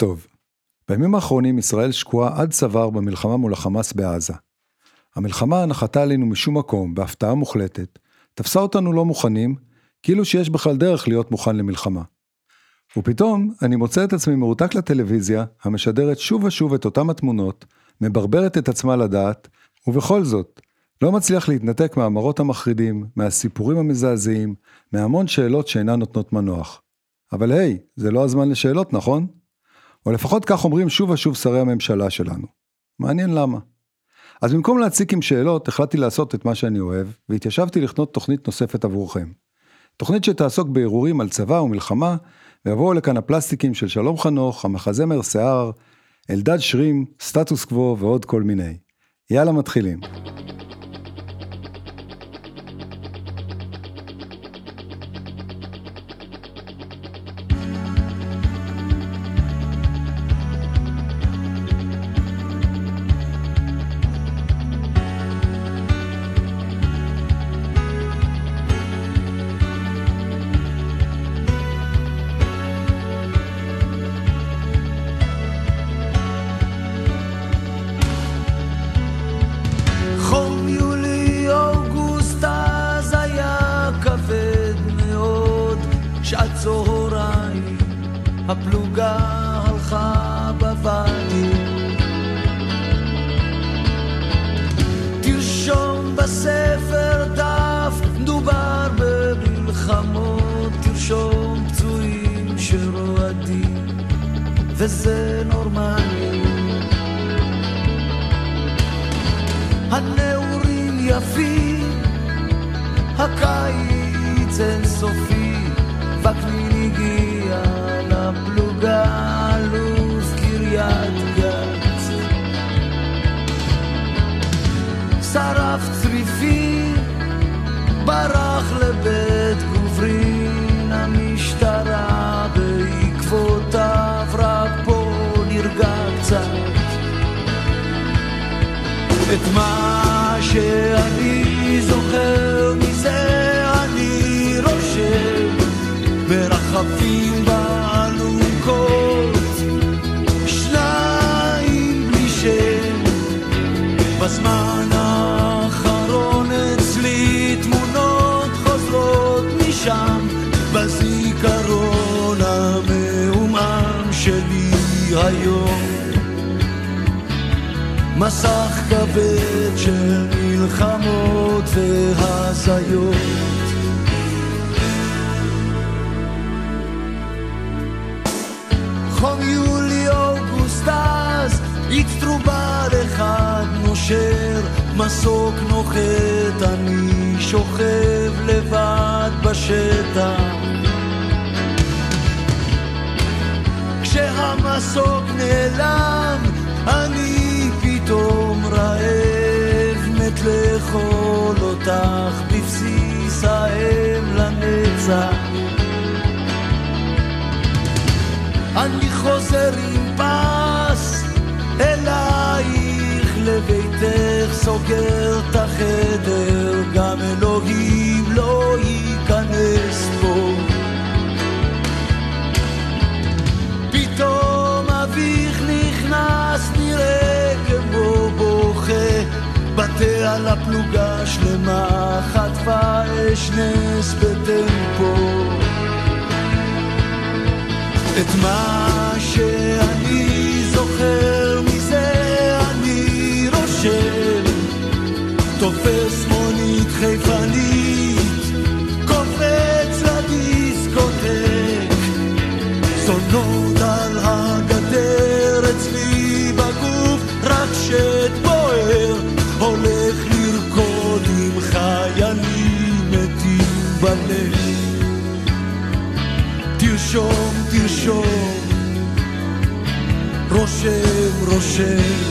טוב. בימים האחרונים ישראל שקועה עד צוואר במלחמה מול החמאס בעזה. המלחמה נחתה עלינו משום מקום, בהפתעה מוחלטת, תפסה אותנו לא מוכנים, כאילו שיש בכלל דרך להיות מוכן למלחמה. ופתאום אני מוצא את עצמי מרותק לטלוויזיה, המשדרת שוב ושוב את אותם התמונות, מברברת את עצמה לדעת, ובכל זאת, לא מצליח להתנתק מהמראות המחרידים, מהסיפורים המזעזעים, מהמון שאלות שאינן נותנות מנוח. אבל היי, זה לא הזמן לשאלות, נכון? או לפחות כך אומרים שוב ושוב שרי הממשלה שלנו. מעניין למה. אז במקום להציק עם שאלות, החלטתי לעשות את מה שאני אוהב, והתיישבתי לכנות תוכנית נוספת עבורכם. תוכנית שתעסוק בערעורים על צבא ומלחמה, ויבואו לכאן הפלסטיקים של שלום חנוך, המחזמר שיער, אלדד שרים, סטטוס קוו ועוד כל מיני. יאללה מתחילים. וזה נורמלי. הנעורים יפים, הקיץ אינסופי, וקנין הגיע לפלוגה, אלוף קריית גת. שרף את מה שאני זוכר מזה אני רושם מרחפים באלונקות. שניים בלי שם בזמן האחרון אצלי תמונות חוזרות משם בזיכרון המעומעם שלי היום מסך כבד של מלחמות והזיות. חום יולי אוגוסט אז אצטרובל אחד נושר מסוק נוחת אני שוכב לבד בשטח כשהמסוק נעלם אני פתאום רעב מת לאכול אותך בבסיס האם לנצח. אני חוזר עם פס אלייך לביתך סוגר את החדר גם אלוהים לא ייכנס פה על הפלוגה שלמה חטפה אש נס בטמפו. את מה שאני זוכר מזה אני רושם. תופס מונית חיפנית בלב תרשום, תרשום, רושם, רושם.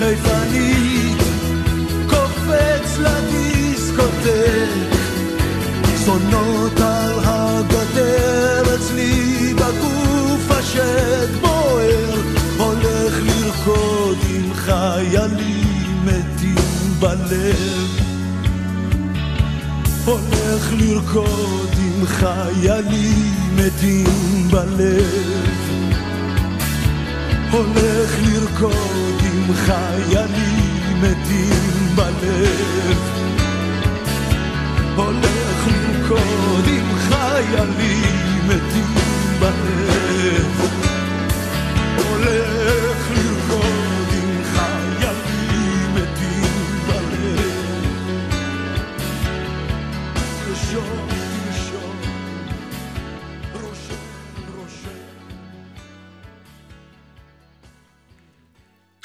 חיפנית קופץ לדיסקוטק. צונות על הגדר אצלי בגוף השד בוער הולך לרקוד עם חיילים מתים בלב. הולך לרקוד עם חיילים מתים בלב. הולך לרקוד עם חיילים מתים בלב. הולך לרקוד עם חיילים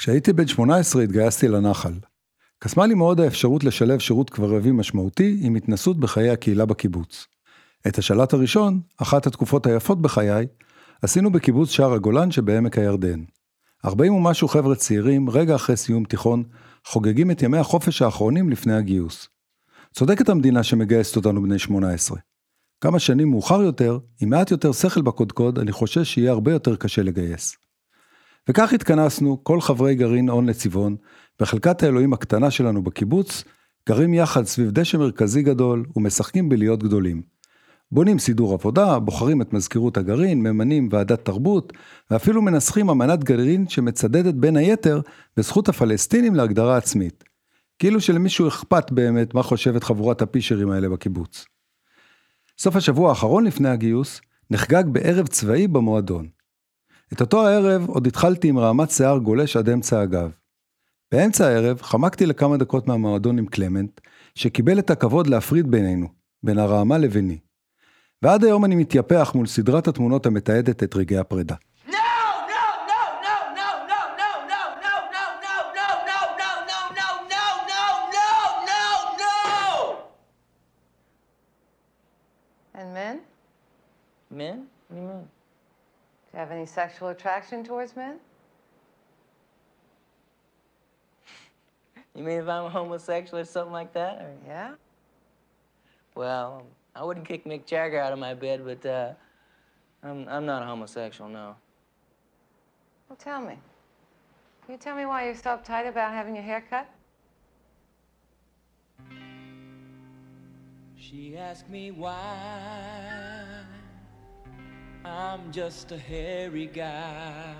כשהייתי בן 18 התגייסתי לנחל. קסמה לי מאוד האפשרות לשלב שירות קרבי משמעותי עם התנסות בחיי הקהילה בקיבוץ. את השלט הראשון, אחת התקופות היפות בחיי, עשינו בקיבוץ שער הגולן שבעמק הירדן. 40 ומשהו חבר'ה צעירים, רגע אחרי סיום תיכון, חוגגים את ימי החופש האחרונים לפני הגיוס. צודקת המדינה שמגייסת אותנו בני 18. כמה שנים מאוחר יותר, עם מעט יותר שכל בקודקוד, אני חושש שיהיה הרבה יותר קשה לגייס. וכך התכנסנו, כל חברי גרעין און לצבעון, בחלקת האלוהים הקטנה שלנו בקיבוץ, גרים יחד סביב דשא מרכזי גדול ומשחקים בלהיות גדולים. בונים סידור עבודה, בוחרים את מזכירות הגרעין, ממנים ועדת תרבות, ואפילו מנסחים אמנת גרעין שמצדדת בין היתר בזכות הפלסטינים להגדרה עצמית. כאילו שלמישהו אכפת באמת מה חושבת חבורת הפישרים האלה בקיבוץ. סוף השבוע האחרון לפני הגיוס, נחגג בערב צבאי במועדון. את אותו הערב עוד התחלתי עם רעמת שיער גולש עד אמצע הגב. באמצע הערב חמקתי לכמה דקות מהמועדון עם קלמנט, שקיבל את הכבוד להפריד בינינו, בין הרעמה לביני. ועד היום אני מתייפח מול סדרת התמונות המתעדת את רגעי הפרידה. Men? You have any sexual attraction towards men? You mean if I'm a homosexual or something like that? Or, Yeah? well, I wouldn't kick Mick Jagger out of my bed, but uh, I'm, I'm not a homosexual, no. Well, tell me. Can you tell me why you're so uptight about having your hair cut? She asked me why I'm just a hairy guy.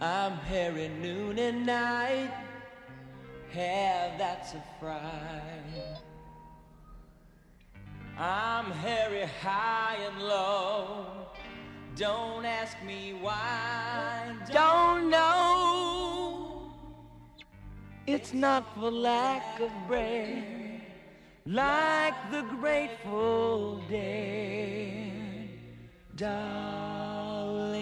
I'm hairy noon and night, hair that's a fright. I'm hairy high and low. Don't ask me why. Don't know. It's not for lack of bread, like the Grateful Dead, darling.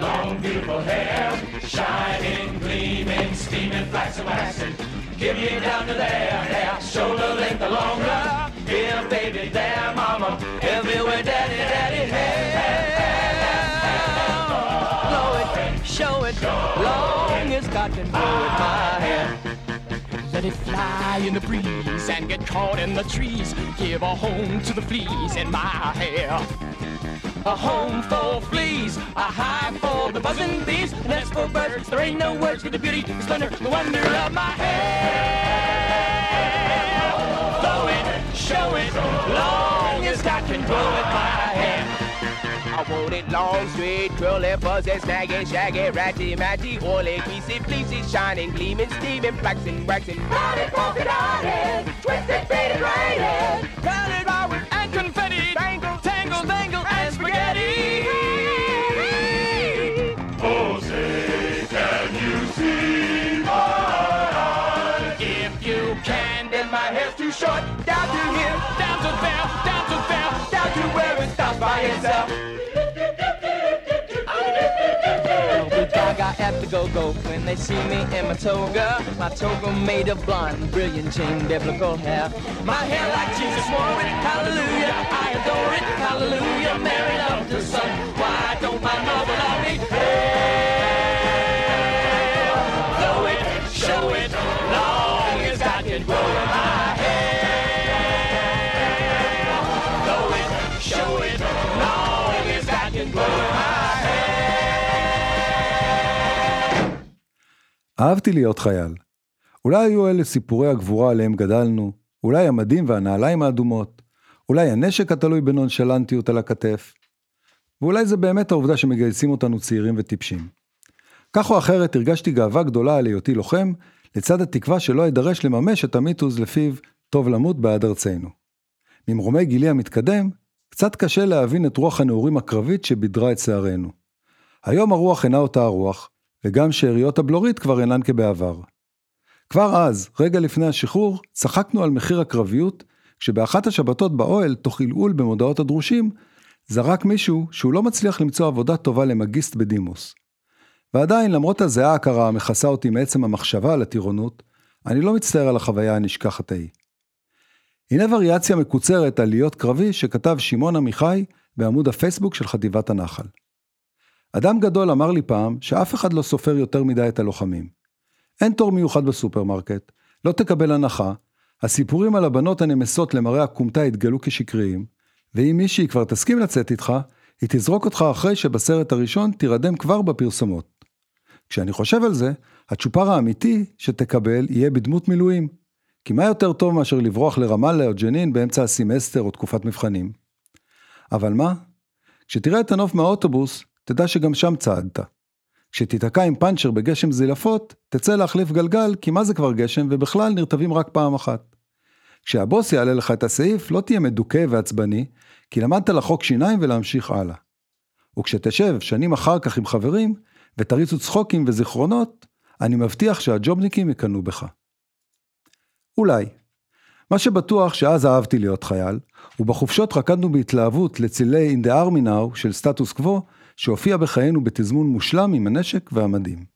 Long, beautiful hair, shining, gleaming, steaming, flaxen, waxen. Give me down to there, there, shoulder length longer. Here, baby, there, mama, everywhere, daddy, daddy, hair. Blow it, show it, long as God can blow it, my hair. Let it fly in the breeze and get caught in the trees. Give a home to the fleas in my hair. A home for fleas, a hive for the buzzing bees, a nest for birds. There ain't no words for the beauty, the splendor, the wonder of my hair. Blow it, show it, long as God can blow it, my hair. I want it long, straight, curly, fuzzy, snaggy, shaggy, ratty, matty, oily, greasy, fleecy, shining, gleaming, steaming, flaxing, waxing. Dotted, polka dotted, twisted, faded, braided, crowded flowers and confetti, tangle, tangle, dangle, and spaghetti. Oh, say, can you see my eyes? If you can, then my hair's too short. Down to here, down to there, down to there, down to where it stops by itself. With gaga I have to go go when they see me in my toga. My toga made of blonde, brilliant chain, biblical hair. My hair like Jesus wore it. Hallelujah, I adore it. Hallelujah, married up to son. Why don't my mother love me? Hey, oh, blow it, show it, long as I can grow my אהבתי להיות חייל. אולי היו אלה סיפורי הגבורה עליהם גדלנו, אולי המדים והנעליים האדומות, אולי הנשק התלוי בנונשלנטיות על הכתף, ואולי זה באמת העובדה שמגייסים אותנו צעירים וטיפשים. כך או אחרת הרגשתי גאווה גדולה על היותי לוחם, לצד התקווה שלא אדרש לממש את המיתוס לפיו טוב למות בעד ארצנו. ממרומי גילי המתקדם, קצת קשה להבין את רוח הנעורים הקרבית שבידרה את שערינו. היום הרוח אינה אותה הרוח, וגם שאריות הבלורית כבר אינן כבעבר. כבר אז, רגע לפני השחרור, צחקנו על מחיר הקרביות, כשבאחת השבתות באוהל, תוך עלעול במודעות הדרושים, זרק מישהו שהוא לא מצליח למצוא עבודה טובה למגיסט בדימוס. ועדיין, למרות הזיעה הקרה המכסה אותי מעצם המחשבה על הטירונות, אני לא מצטער על החוויה הנשכחת ההיא. הנה וריאציה מקוצרת על להיות קרבי שכתב שמעון עמיחי בעמוד הפייסבוק של חטיבת הנחל. אדם גדול אמר לי פעם שאף אחד לא סופר יותר מדי את הלוחמים. אין תור מיוחד בסופרמרקט, לא תקבל הנחה, הסיפורים על הבנות הנמסות למראה הכומתה יתגלו כשקריים, ואם מישהי כבר תסכים לצאת איתך, היא תזרוק אותך אחרי שבסרט הראשון תירדם כבר בפרסומות. כשאני חושב על זה, הצ'ופר האמיתי שתקבל יהיה בדמות מילואים. כי מה יותר טוב מאשר לברוח לרמאללה או ג'נין באמצע הסמסטר או תקופת מבחנים? אבל מה? כשתראה את הנוף מהאוטובוס, תדע שגם שם צעדת. כשתיתקע עם פאנצ'ר בגשם זילפות, תצא להחליף גלגל, כי מה זה כבר גשם, ובכלל נרטבים רק פעם אחת. כשהבוס יעלה לך את הסעיף, לא תהיה מדוכא ועצבני, כי למדת לחוק שיניים ולהמשיך הלאה. וכשתשב שנים אחר כך עם חברים, ותריצו צחוקים וזיכרונות, אני מבטיח שהג'ובניקים יקנאו בך. אולי. מה שבטוח שאז אהבתי להיות חייל, ובחופשות רקדנו בהתלהבות לצילי In the Army Now של סטטוס קוו, שהופיע בחיינו בתזמון מושלם עם הנשק והמדים.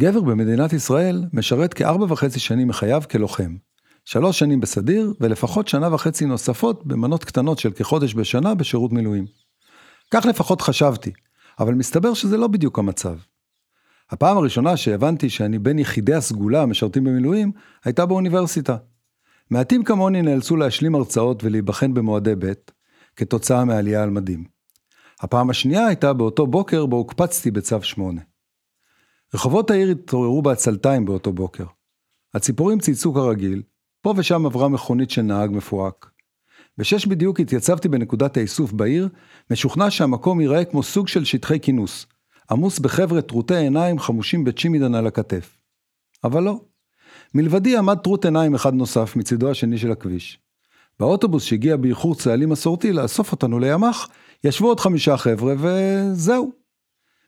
גבר במדינת ישראל משרת כארבע וחצי שנים מחייו כלוחם. שלוש שנים בסדיר ולפחות שנה וחצי נוספות במנות קטנות של כחודש בשנה בשירות מילואים. כך לפחות חשבתי, אבל מסתבר שזה לא בדיוק המצב. הפעם הראשונה שהבנתי שאני בין יחידי הסגולה המשרתים במילואים, הייתה באוניברסיטה. מעטים כמוני נאלצו להשלים הרצאות ולהיבחן במועדי ב', כתוצאה מעלייה על מדים. הפעם השנייה הייתה באותו בוקר בו הוקפצתי בצו 8. רחובות העיר התעוררו בעצלתיים באותו בוקר. הציפורים צייצו כרגיל, פה ושם עברה מכונית של נהג מפורק. בשש בדיוק התייצבתי בנקודת האיסוף בעיר, משוכנע שהמקום ייראה כמו סוג של שטחי כינוס, עמוס בחבר'ה טרוטי עיניים חמושים בצ'ימידן על הכתף. אבל לא. מלבדי עמד טרוט עיניים אחד נוסף מצידו השני של הכביש. באוטובוס שהגיע באיחור צה"לי מסורתי לאסוף אותנו לימ"ח, ישבו עוד חמישה חבר'ה וזהו.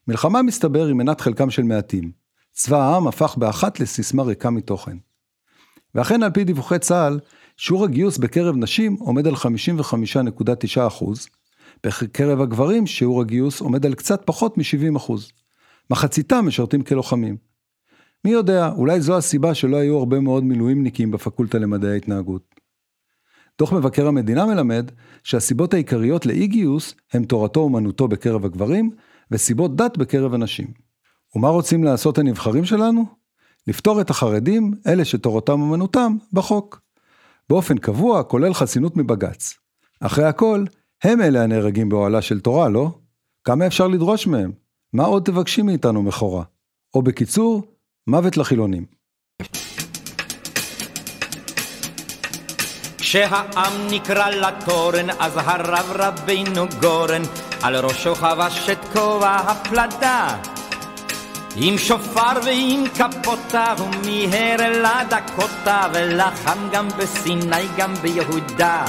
מלחמה מסתבר היא מנת חלקם של מעטים. צבא העם הפך באחת לסיסמה ריקה מתוכן. ואכן על פי דיווחי צה"ל, שיעור הגיוס בקרב נשים עומד על 55.9%, בקרב הגברים שיעור הגיוס עומד על קצת פחות מ-70%. מחציתם משרתים כלוחמים. מי יודע, אולי זו הסיבה שלא היו הרבה מאוד מילואימניקים בפקולטה למדעי ההתנהגות. דוח מבקר המדינה מלמד שהסיבות העיקריות לאי גיוס הם תורתו אומנותו בקרב הגברים וסיבות דת בקרב הנשים. ומה רוצים לעשות הנבחרים שלנו? לפתור את החרדים, אלה שתורתם אומנותם, בחוק. באופן קבוע, כולל חסינות מבג"ץ. אחרי הכל, הם אלה הנהרגים באוהלה של תורה, לא? כמה אפשר לדרוש מהם? מה עוד תבקשי מאיתנו מכורה? או בקיצור, מוות לחילונים. כשהעם נקרא לתורן, אז הרב רבינו גורן, על ראשו חבש את כובע הפלדה. עם שופר ועם קפוטה, הוא מיהר אל הדקוטה, ולחם גם בסיני, גם ביהודה.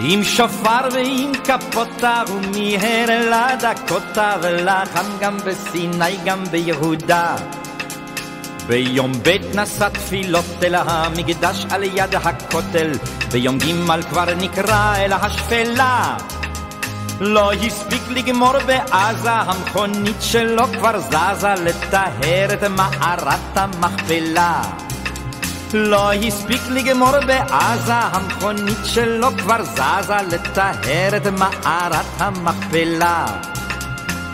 עם שופר ועם קפוטה, הוא מיהר אל הדקוטה, ולחם גם בסיני, גם ביהודה. ביום ב' נשא תפילות אל המקדש על יד הכותל, ביום ג' כבר נקרא אל השפלה. לא הספיק לגמור בעזה, המכונית שלו כבר זזה לטהר את מערת המכפלה. לא הספיק לגמור בעזה, המכונית שלו כבר זזה לטהר את מערת המכפלה.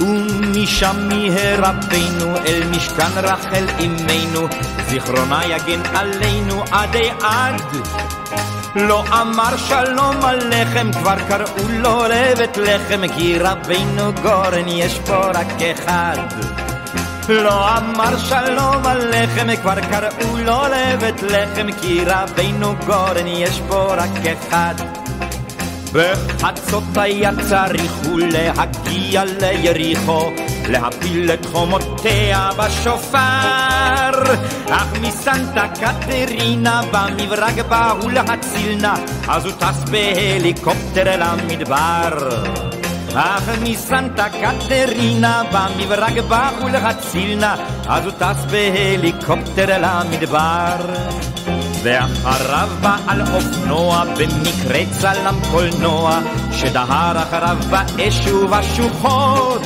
ומשם מיהר רבנו אל משכן רחל אמנו, זיכרונה יגן עלינו עדי עד. לא אמר שלום עליכם, כבר קראו לו רבת לחם, כי רבנו גורן יש פה רק אחד. לא אמר שלום עליכם, כבר קראו לו רבת לחם, כי רבנו גורן יש פה רק אחד. בחצות היה צריך הוא להגיע ליריחו, להפיל את חומותיה בשופר. אך מסנטה קטרינה במברג באו להציל נא, אז הוא טס בהליקופטר אל המדבר. אך מסנטה קטרינה במברג באו להציל נא, אז הוא טס בהליקופטר אל המדבר. ואחריו בעל אופנוע במקרה צלם קולנוע שדהר אחריו באש ובשוחות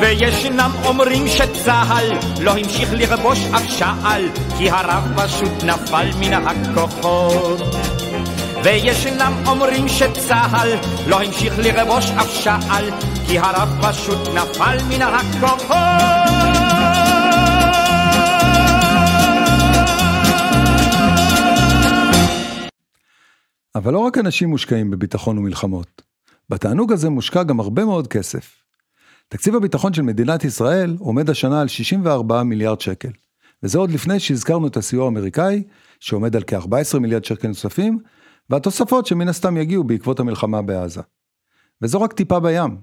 וישנם אומרים שצה"ל לא המשיך לכבוש אף שעל כי הרב פשוט נפל מן הכוחות וישנם אומרים שצה"ל לא המשיך לכבוש אף שעל כי הרב פשוט נפל מן הכוחות אבל לא רק אנשים מושקעים בביטחון ומלחמות. בתענוג הזה מושקע גם הרבה מאוד כסף. תקציב הביטחון של מדינת ישראל עומד השנה על 64 מיליארד שקל, וזה עוד לפני שהזכרנו את הסיוע האמריקאי, שעומד על כ-14 מיליארד שקל נוספים, והתוספות שמן הסתם יגיעו בעקבות המלחמה בעזה. וזו רק טיפה בים.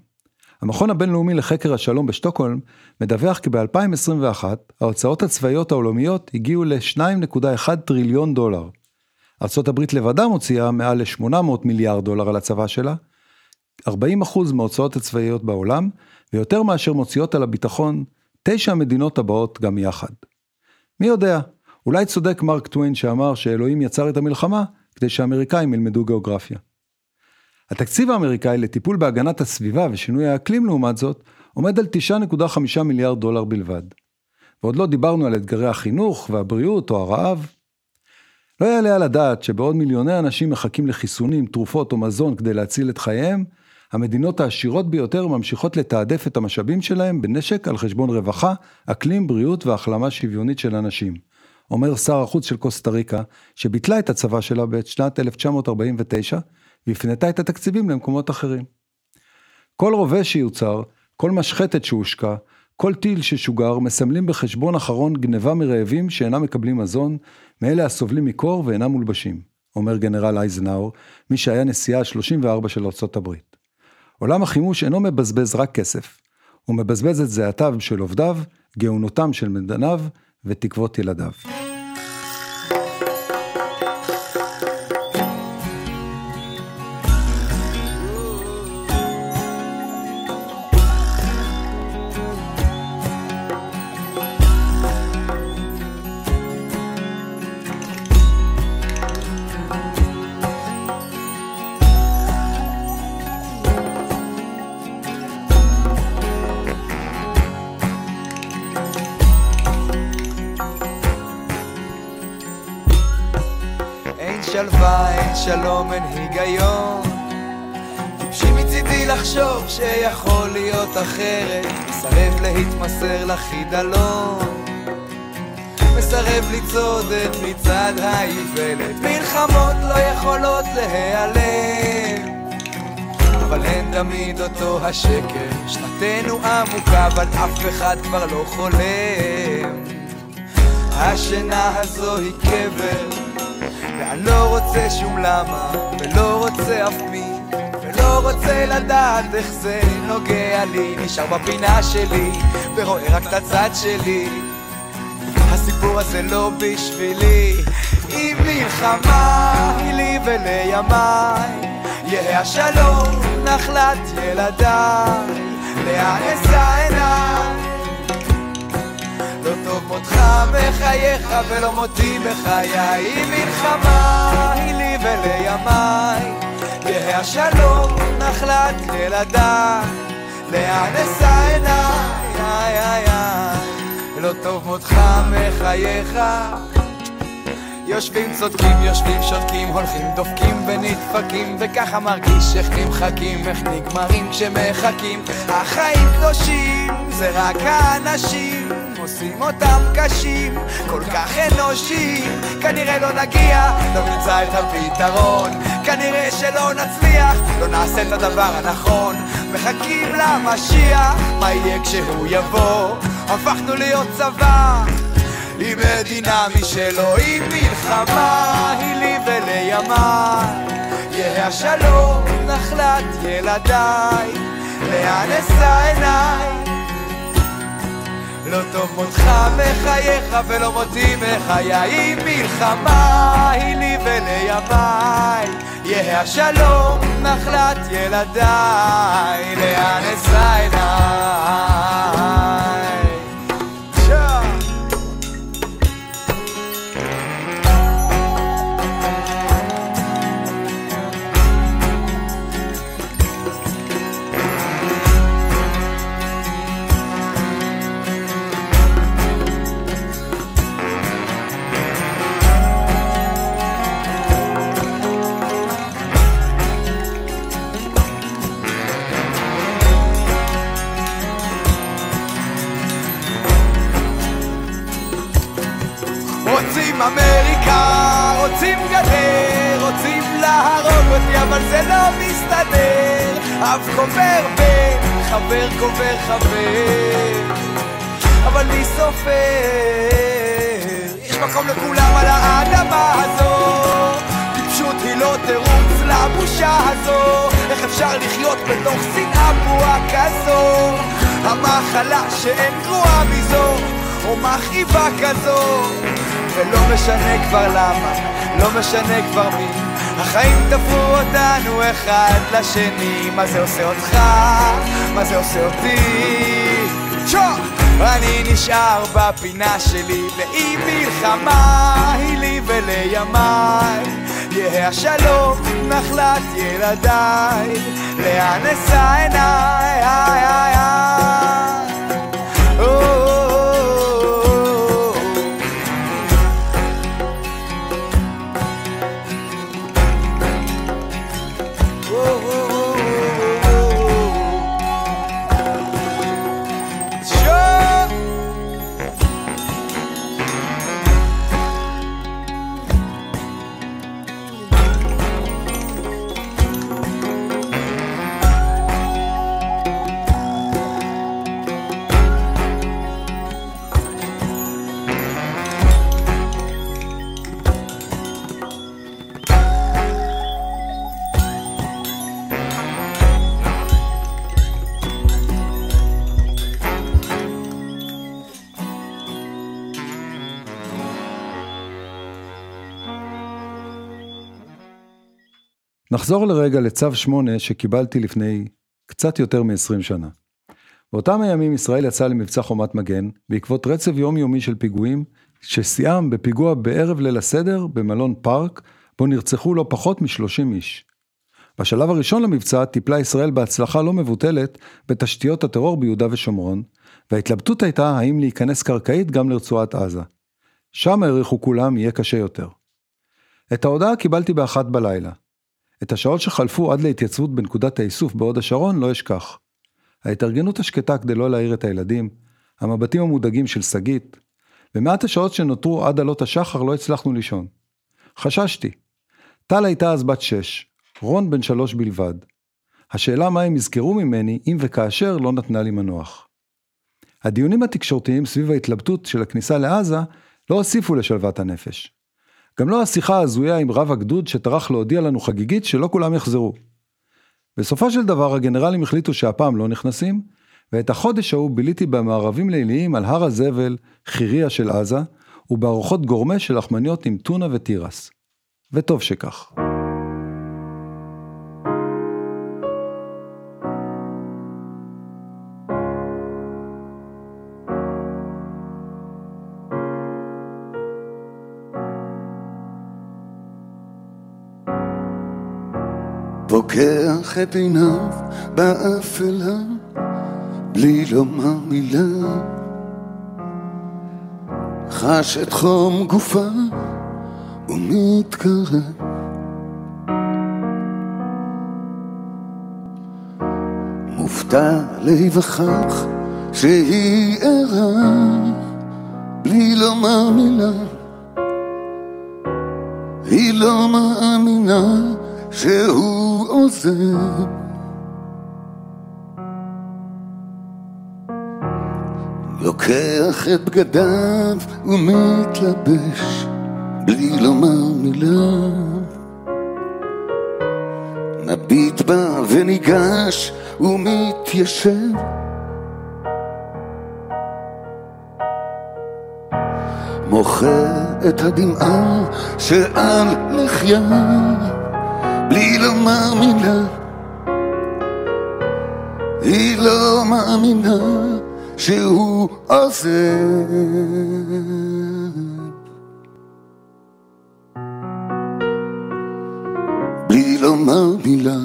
המכון הבינלאומי לחקר השלום בשטוקהולם מדווח כי ב-2021 ההוצאות הצבאיות העולמיות הגיעו ל-2.1 טריליון דולר. ארה"ב לבדה מוציאה מעל ל-800 מיליארד דולר על הצבא שלה, 40% מההוצאות הצבאיות בעולם, ויותר מאשר מוציאות על הביטחון תשע המדינות הבאות גם יחד. מי יודע, אולי צודק מרק טוויין שאמר שאלוהים יצר את המלחמה כדי שהאמריקאים ילמדו גיאוגרפיה. התקציב האמריקאי לטיפול בהגנת הסביבה ושינוי האקלים לעומת זאת, עומד על 9.5 מיליארד דולר בלבד. ועוד לא דיברנו על אתגרי החינוך והבריאות או הרעב. לא יעלה על הדעת שבעוד מיליוני אנשים מחכים לחיסונים, תרופות או מזון כדי להציל את חייהם, המדינות העשירות ביותר ממשיכות לתעדף את המשאבים שלהם בנשק על חשבון רווחה, אקלים, בריאות והחלמה שוויונית של אנשים. אומר שר החוץ של קוסטה ריקה, שביטלה את הצבא שלה בשנת 1949, והפנתה את התקציבים למקומות אחרים. כל רובה שיוצר, כל משחטת שהושקע, כל טיל ששוגר, מסמלים בחשבון אחרון גניבה מרעבים שאינם מקבלים מזון, מאלה הסובלים מקור ואינם מולבשים, אומר גנרל אייזנאור, מי שהיה נשיאה ה-34 של ארצות הברית. עולם החימוש אינו מבזבז רק כסף, הוא מבזבז את זיעתיו של עובדיו, גאונותם של מדעניו ותקוות ילדיו. שלווה, אין שלום, אין היגיון. טיפשי מצידי לחשוב שיכול להיות אחרת, מסרב להתמסר לחידלון. מסרב לצעוד את מצעד האיוולת, מלחמות לא יכולות להיעלם. אבל הן תמיד אותו השקר, שנתנו עמוקה, אבל אף אחד כבר לא חולם. השינה הזו היא קבר, ואני לא רוצה שום למה, ולא רוצה אף מי, ולא רוצה לדעת איך זה נוגע לי. נשאר בפינה שלי, ורואה רק את הצד שלי. הסיפור הזה לא בשבילי. אם מלחמה היא לי ולימיי, יהא השלום נחלת ילדיי. אשא עיניי? טוב מותך מחייך ולא מותי בחיי. אם מלחמה היא לי ולימיי. יהא השלום נחלת ילדיי לאן אשא עיניי איי איי איי. לא טוב מותך מחייך. יושבים צודקים, יושבים שותקים, הולכים דופקים ונדפקים. וככה מרגיש איך נמחקים, איך נגמרים כשמחכים. החיים קדושים, זה רק האנשים עושים אותם קשים, כל כך אנושיים כנראה לא נגיע, לא נמצא את הפתרון כנראה שלא נצליח, לא נעשה את הדבר הנכון מחכים למשיח, מה יהיה כשהוא יבוא? הפכנו להיות צבא היא מדינה משלו, היא מלחמה, היא לי ולימיי. יהא השלום נחלת ילדיי, לאן אשא עיניי? לא טוב מותך מחייך ולא מותי מחיי, מלחמה, היא לי ולימיי. יהא השלום נחלת ילדיי, לאן אשא עיניי? אותי, אבל זה לא מסתדר. אב קובר בן, חבר קובר חבר, אבל מי סופר? יש מקום לכולם על האדמה הזו. טיפשות היא לא תירוץ לבושה הזו. איך אפשר לחיות בתוך שנאה בועה כזו? המחלה שאין גרועה מזו, או מכאיבה כזו. ולא משנה כבר למה, לא משנה כבר מי החיים תפרו אותנו אחד לשני מה זה עושה אותך? מה זה עושה אותי? אני נשאר בפינה שלי לאי מלחמה היא לי ולימיי יהא השלום נחלת ילדיי לאן אשא עיניי נחזור לרגע לצו 8 שקיבלתי לפני קצת יותר מ-20 שנה. באותם הימים ישראל יצא למבצע חומת מגן, בעקבות רצף יומיומי של פיגועים, ששיאם בפיגוע בערב ליל הסדר במלון פארק, בו נרצחו לא פחות מ-30 איש. בשלב הראשון למבצע טיפלה ישראל בהצלחה לא מבוטלת בתשתיות הטרור ביהודה ושומרון, וההתלבטות הייתה האם להיכנס קרקעית גם לרצועת עזה. שם העריכו כולם יהיה קשה יותר. את ההודעה קיבלתי באחת בלילה. את השעות שחלפו עד להתייצבות בנקודת האיסוף בהוד השרון לא אשכח. ההתארגנות השקטה כדי לא להעיר את הילדים, המבטים המודאגים של שגית, במעט השעות שנותרו עד עלות השחר לא הצלחנו לישון. חששתי. טל הייתה אז בת שש, רון בן שלוש בלבד. השאלה מה הם יזכרו ממני, אם וכאשר לא נתנה לי מנוח. הדיונים התקשורתיים סביב ההתלבטות של הכניסה לעזה לא הוסיפו לשלוות הנפש. גם לא השיחה ההזויה עם רב הגדוד שטרח להודיע לנו חגיגית שלא כולם יחזרו. בסופו של דבר הגנרלים החליטו שהפעם לא נכנסים, ואת החודש ההוא ביליתי במערבים ליליים על הר הזבל, חיריה של עזה, ובארוחות גורמה של לחמניות עם טונה ותירס. וטוב שכך. פוקח את עיניו באפלה, בלי לומר מילה. חש את חום גופה ומתקרב. מופתע להיווכח שהיא ערה, בלי לומר מילה. היא לא מאמינה שהוא עוזב. לוקח את בגדיו ומתלבש בלי לומר מילה. מביט בה וניגש ומתיישב. מוחה את הדמעה שעל לחייה בלי לומר מילה. היא לא מאמינה שהוא עוזב. בלי לומר מילה.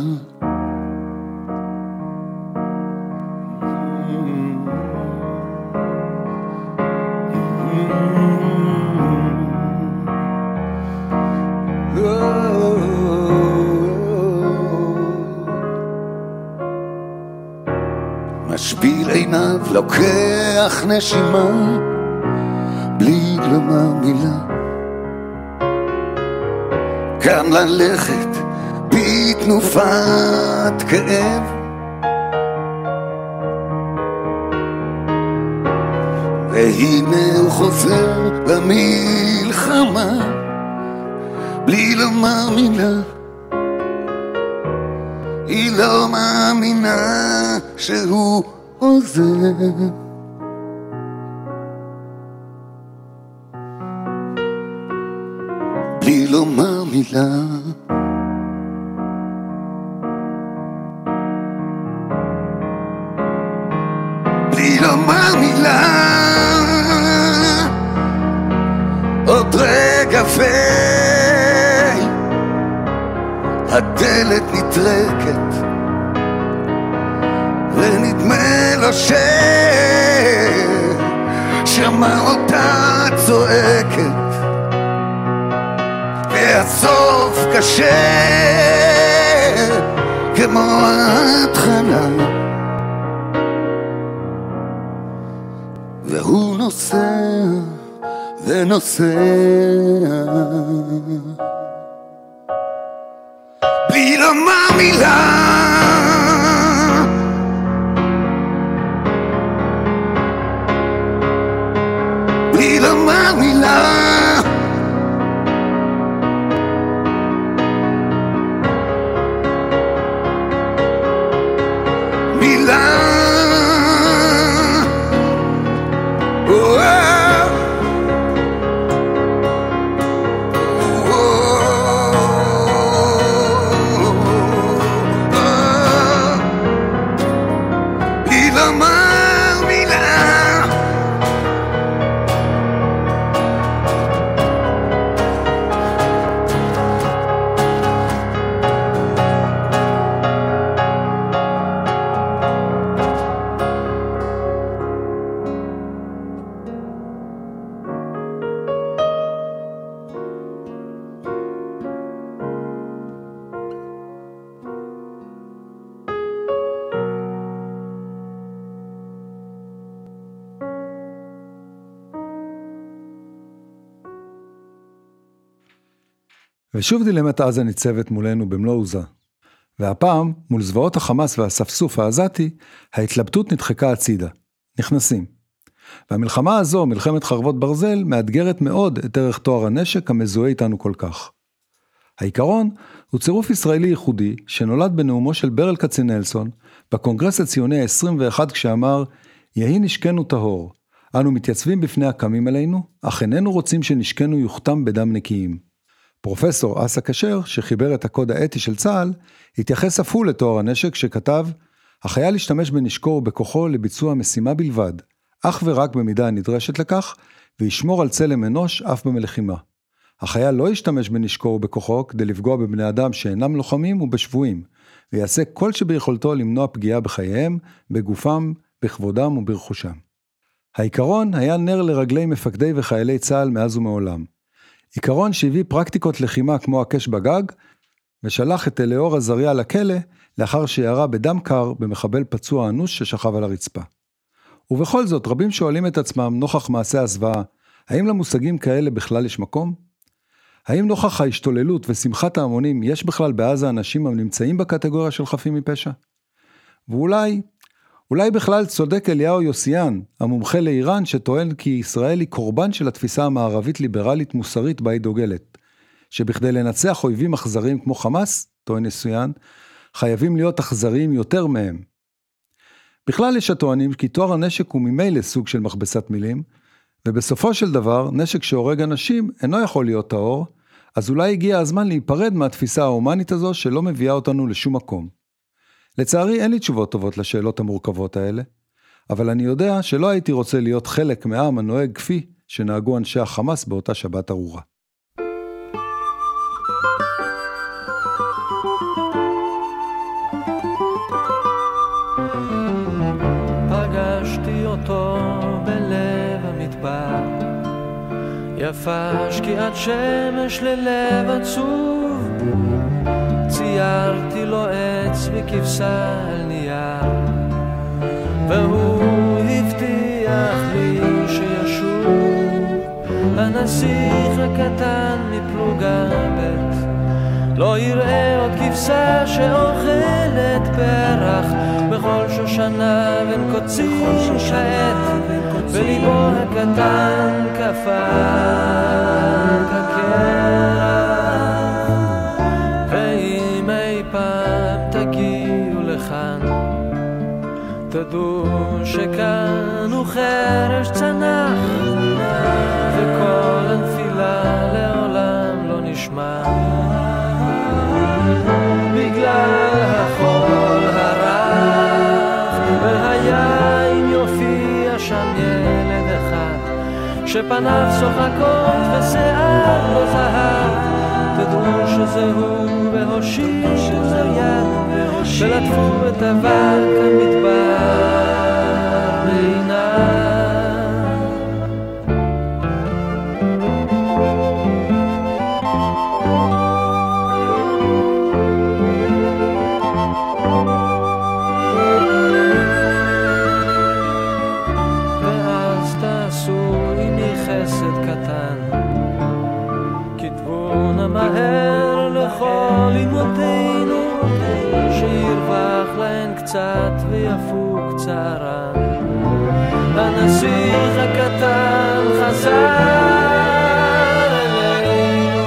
לוקח נשימה, בלי לומר מילה. כאן ללכת בתנופת כאב. והנה הוא חוזר למלחמה, בלי לומר מילה. היא לא מאמינה שהוא עוזב. בלי לומר מילה. בלי לומר מילה. עוד רגע ו... הדלת נטרקת שמע אותה צועקת והסוף קשה כמו ההתחלה. והוא נוסע ונוסע בלי לומר מילה ושוב דילמת עזה ניצבת מולנו במלוא עוזה. והפעם, מול זוועות החמאס והאספסוף העזתי, ההתלבטות נדחקה הצידה. נכנסים. והמלחמה הזו, מלחמת חרבות ברזל, מאתגרת מאוד את ערך טוהר הנשק המזוהה איתנו כל כך. העיקרון הוא צירוף ישראלי ייחודי שנולד בנאומו של ברל כצנלסון בקונגרס הציוני ה-21 כשאמר יהי נשקנו טהור, אנו מתייצבים בפני הקמים עלינו, אך איננו רוצים שנשקנו יוכתם בדם נקיים. פרופסור אסא כשר, שחיבר את הקוד האתי של צה"ל, התייחס אף הוא לטוהר הנשק שכתב, החייל ישתמש בנשקו ובכוחו לביצוע משימה בלבד, אך ורק במידה הנדרשת לכך, וישמור על צלם אנוש אף במלחימה. החייל לא ישתמש בנשקו ובכוחו כדי לפגוע בבני אדם שאינם לוחמים ובשבויים, ויעשה כל שביכולתו למנוע פגיעה בחייהם, בגופם, בכבודם וברכושם. העיקרון היה נר לרגלי מפקדי וחיילי צה"ל מאז ומעולם. עיקרון שהביא פרקטיקות לחימה כמו הקש בגג, ושלח את אליאור עזריה לכלא לאחר שירה בדם קר במחבל פצוע אנוש ששכב על הרצפה. ובכל זאת, רבים שואלים את עצמם, נוכח מעשי הזוועה, האם למושגים כאלה בכלל יש מקום? האם נוכח ההשתוללות ושמחת ההמונים, יש בכלל בעזה אנשים הנמצאים בקטגוריה של חפים מפשע? ואולי, אולי בכלל צודק אליהו יוסיאן, המומחה לאיראן, שטוען כי ישראל היא קורבן של התפיסה המערבית ליברלית מוסרית בה היא דוגלת. שבכדי לנצח אויבים אכזריים כמו חמאס, טוען יוסיאן, חייבים להיות אכזריים יותר מהם. בכלל יש הטוענים כי טוהר הנשק הוא ממילא סוג של מכבסת מילים, ובסופו של דבר, נשק שהורג אנשים אינו יכול להיות טהור, אז אולי הגיע הזמן להיפרד מהתפיסה ההומנית הזו שלא מביאה אותנו לשום מקום. לצערי אין לי תשובות טובות לשאלות המורכבות האלה, אבל אני יודע שלא הייתי רוצה להיות חלק מעם הנוהג כפי שנהגו אנשי החמאס באותה שבת ארורה. יפה שקיעת שמש ללב עצוב, ציירתי לו עץ וכבשה על נייר, והוא הבטיח לי שישוב, הנסיך הקטן מפלוגה ב' לא יראה עוד כבשה שאוכלת פרח. בכל שושנה בין קוצים כעת וליבו הקטן קפא תדעו שכאן הוא חרש צנח וכל הנפילה לעולם לא נשמע. בגלל החול הרך והיה אם יופיע שם ילד אחד שפניו שוחקות ושיער לא זהב תדעו שזה הוא והושיטו לו יד ולטפו את אבק המדבר קצת ויפוג צערן. הנסיך הקטן חזר אלינו,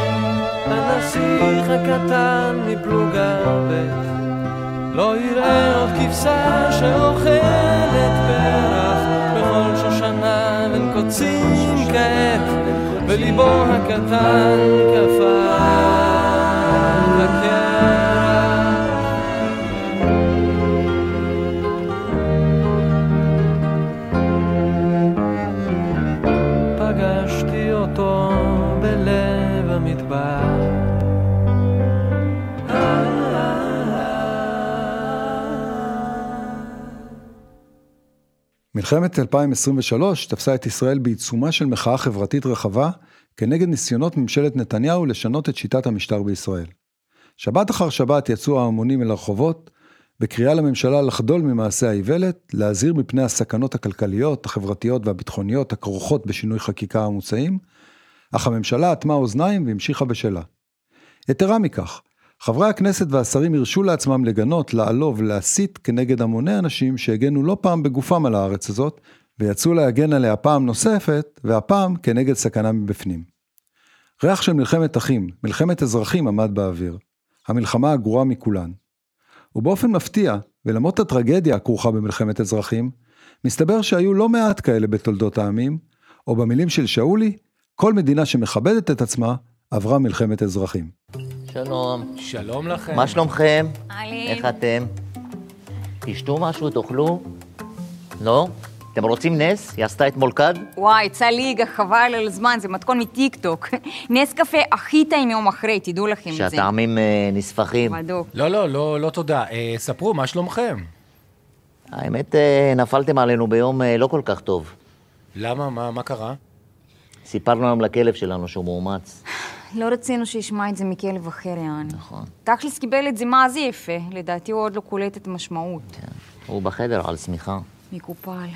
הנסיך הקטן מפלוגה ב' לא יראה עוד כבשה שאוכלת פרח. בכל שושנה בין קוצים כעת וליבו הקטן קפא מלחמת 2023 תפסה את ישראל בעיצומה של מחאה חברתית רחבה כנגד ניסיונות ממשלת נתניהו לשנות את שיטת המשטר בישראל. שבת אחר שבת יצאו ההמונים אל הרחובות, בקריאה לממשלה לחדול ממעשה האיוולת, להזהיר מפני הסכנות הכלכליות, החברתיות והביטחוניות הכרוכות בשינוי חקיקה המוצעים, אך הממשלה אטמה אוזניים והמשיכה בשלה. יתרה מכך, חברי הכנסת והשרים הרשו לעצמם לגנות, לעלוב ולהסית כנגד המוני אנשים שהגנו לא פעם בגופם על הארץ הזאת, ויצאו להגן עליה פעם נוספת, והפעם כנגד סכנה מבפנים. ריח של מלחמת אחים, מלחמת אזרחים עמד באוויר. המלחמה הגרועה מכולן. ובאופן מפתיע, ולמרות הטרגדיה הכרוכה במלחמת אזרחים, מסתבר שהיו לא מעט כאלה בתולדות העמים, או במילים של שאולי, כל מדינה שמכבדת את עצמה, עברה מלחמת אזרחים. שלום. שלום לכם. מה שלומכם? אהלן. איך אתם? תשתו משהו, תאכלו? לא? אתם רוצים נס? היא עשתה אתמול כד? וואי, יצא ליגה, חבל על הזמן, זה מתכון מטיקטוק. נס קפה הכי טעים יום אחרי, תדעו לכם את זה. שהטעמים אה, נספחים. בדוק. לא, לא, לא, לא תודה. אה, ספרו, מה שלומכם? האמת, אה, נפלתם עלינו ביום אה, לא כל כך טוב. למה? מה, מה קרה? סיפרנו היום לכלב שלנו שהוא מאומץ. לא רצינו שישמע את זה מכלב אחר, יעני. נכון. תכלס קיבל את זה מה זה יפה, לדעתי הוא עוד לא קולט את המשמעות. הוא בחדר על שמיכה. מקופל.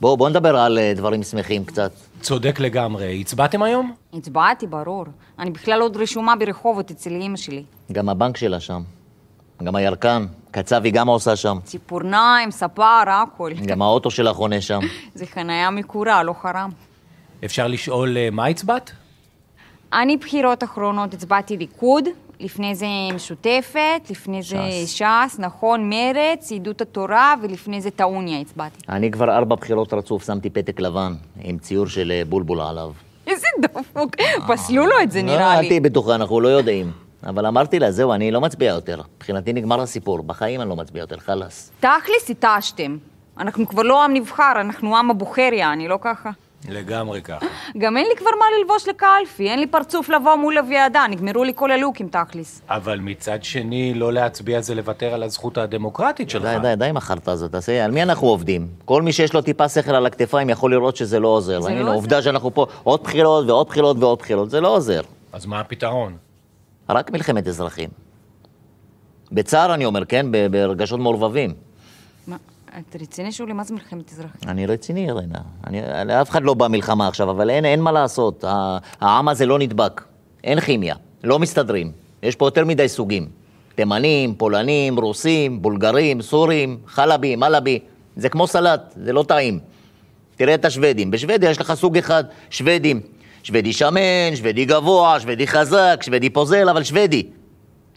בואו, בואו נדבר על אה, דברים שמחים קצת. צודק לגמרי. הצבעתם היום? הצבעתי, ברור. אני בכלל עוד רשומה ברחובות אצל אימא שלי. גם הבנק שלה שם. גם הירקן. קצבי גם עושה שם. ציפורניים, ספר, הכל. גם האוטו שלה חונה שם. זה חניה מקורה, לא חרם. אפשר לשאול אה, מה הצבעת? אני בחירות אחרונות הצבעתי ליכוד, לפני זה משותפת, לפני זה ש"ס, נכון, מרץ, יהדות התורה, ולפני זה טעוניה הצבעתי. אני כבר ארבע בחירות רצוף שמתי פתק לבן, עם ציור של אה, בולבול עליו. איזה דפוק, פסלו לו את זה לא, נראה אל לי. תהיי בטוחה, אנחנו לא יודעים. אבל אמרתי לה, זהו, אני לא מצביע יותר. מבחינתי נגמר הסיפור, בחיים אני לא מצביע יותר, חלאס. תכלס התעשתם. אנחנו כבר לא עם נבחר, אנחנו עם הבוחר, יעני, לא ככה? לגמרי ככה. גם אין לי כבר מה ללבוש לקלפי, אין לי פרצוף לבוא מול הוועדה, נגמרו לי כל הלוקים תכלס. אבל מצד שני, לא להצביע זה לוותר על הזכות הדמוקרטית שלך. די, די, די עם החרטא הזאת, תעשה, על מי אנחנו עובדים? כל מי שיש לו טיפה שכל על הכתפיים יכול לראות שזה לא עוזר. זה לא עוזר. עובדה שאנחנו פה עוד בחירות ועוד בחירות ועוד בחירות, זה לא עוזר. אז מה הפתרון? רק מלחמת אזרחים. בצער אני אומר, כן? ברגשות מעורבבים. את רציני שולי? מה זה מלחמת אזרחים? אני רציני, רנה. אני, לאף אחד לא בא מלחמה עכשיו, אבל אין, אין מה לעשות. העם הזה לא נדבק. אין כימיה. לא מסתדרים. יש פה יותר מדי סוגים. תימנים, פולנים, רוסים, בולגרים, סורים, חלבי, מלבי. זה כמו סלט, זה לא טעים. תראה את השוודים. בשוודיה יש לך סוג אחד, שוודים. שוודי שמן, שוודי גבוה, שוודי חזק, שוודי פוזל, אבל שוודי.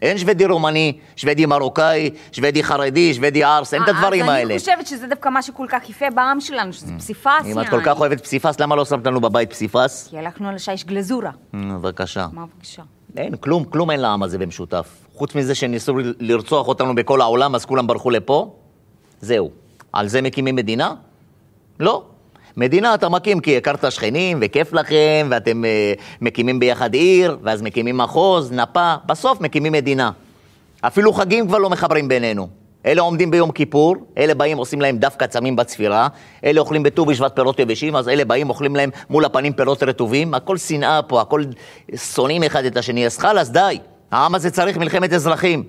אין שוודי רומני, שוודי מרוקאי, שוודי חרדי, שוודי ערס, אין את הדברים אז האלה. אני חושבת שזה דווקא מה שכל כך יפה בעם שלנו, שזה פסיפס, אם את כל כך אוהבת פסיפס, למה לא שמת לנו בבית פסיפס? כי הלכנו על השיש גלזורה. אה, בבקשה. מה בבקשה? אין, כלום, כלום אין לעם הזה במשותף. חוץ מזה שניסו לרצוח אותנו בכל העולם, אז כולם ברחו לפה? זהו. על זה מקימים מדינה? לא. מדינה אתה מקים כי הכרת שכנים וכיף לכם, ואתם uh, מקימים ביחד עיר, ואז מקימים מחוז, נפה, בסוף מקימים מדינה. אפילו חגים כבר לא מחברים בינינו. אלה עומדים ביום כיפור, אלה באים עושים להם דף קצמים בצפירה, אלה אוכלים בט"ו בשבט פירות יבשים, אז אלה באים אוכלים להם מול הפנים פירות רטובים, הכל שנאה פה, הכל שונאים אחד את השני, אז חלאס, די. העם הזה צריך מלחמת אזרחים.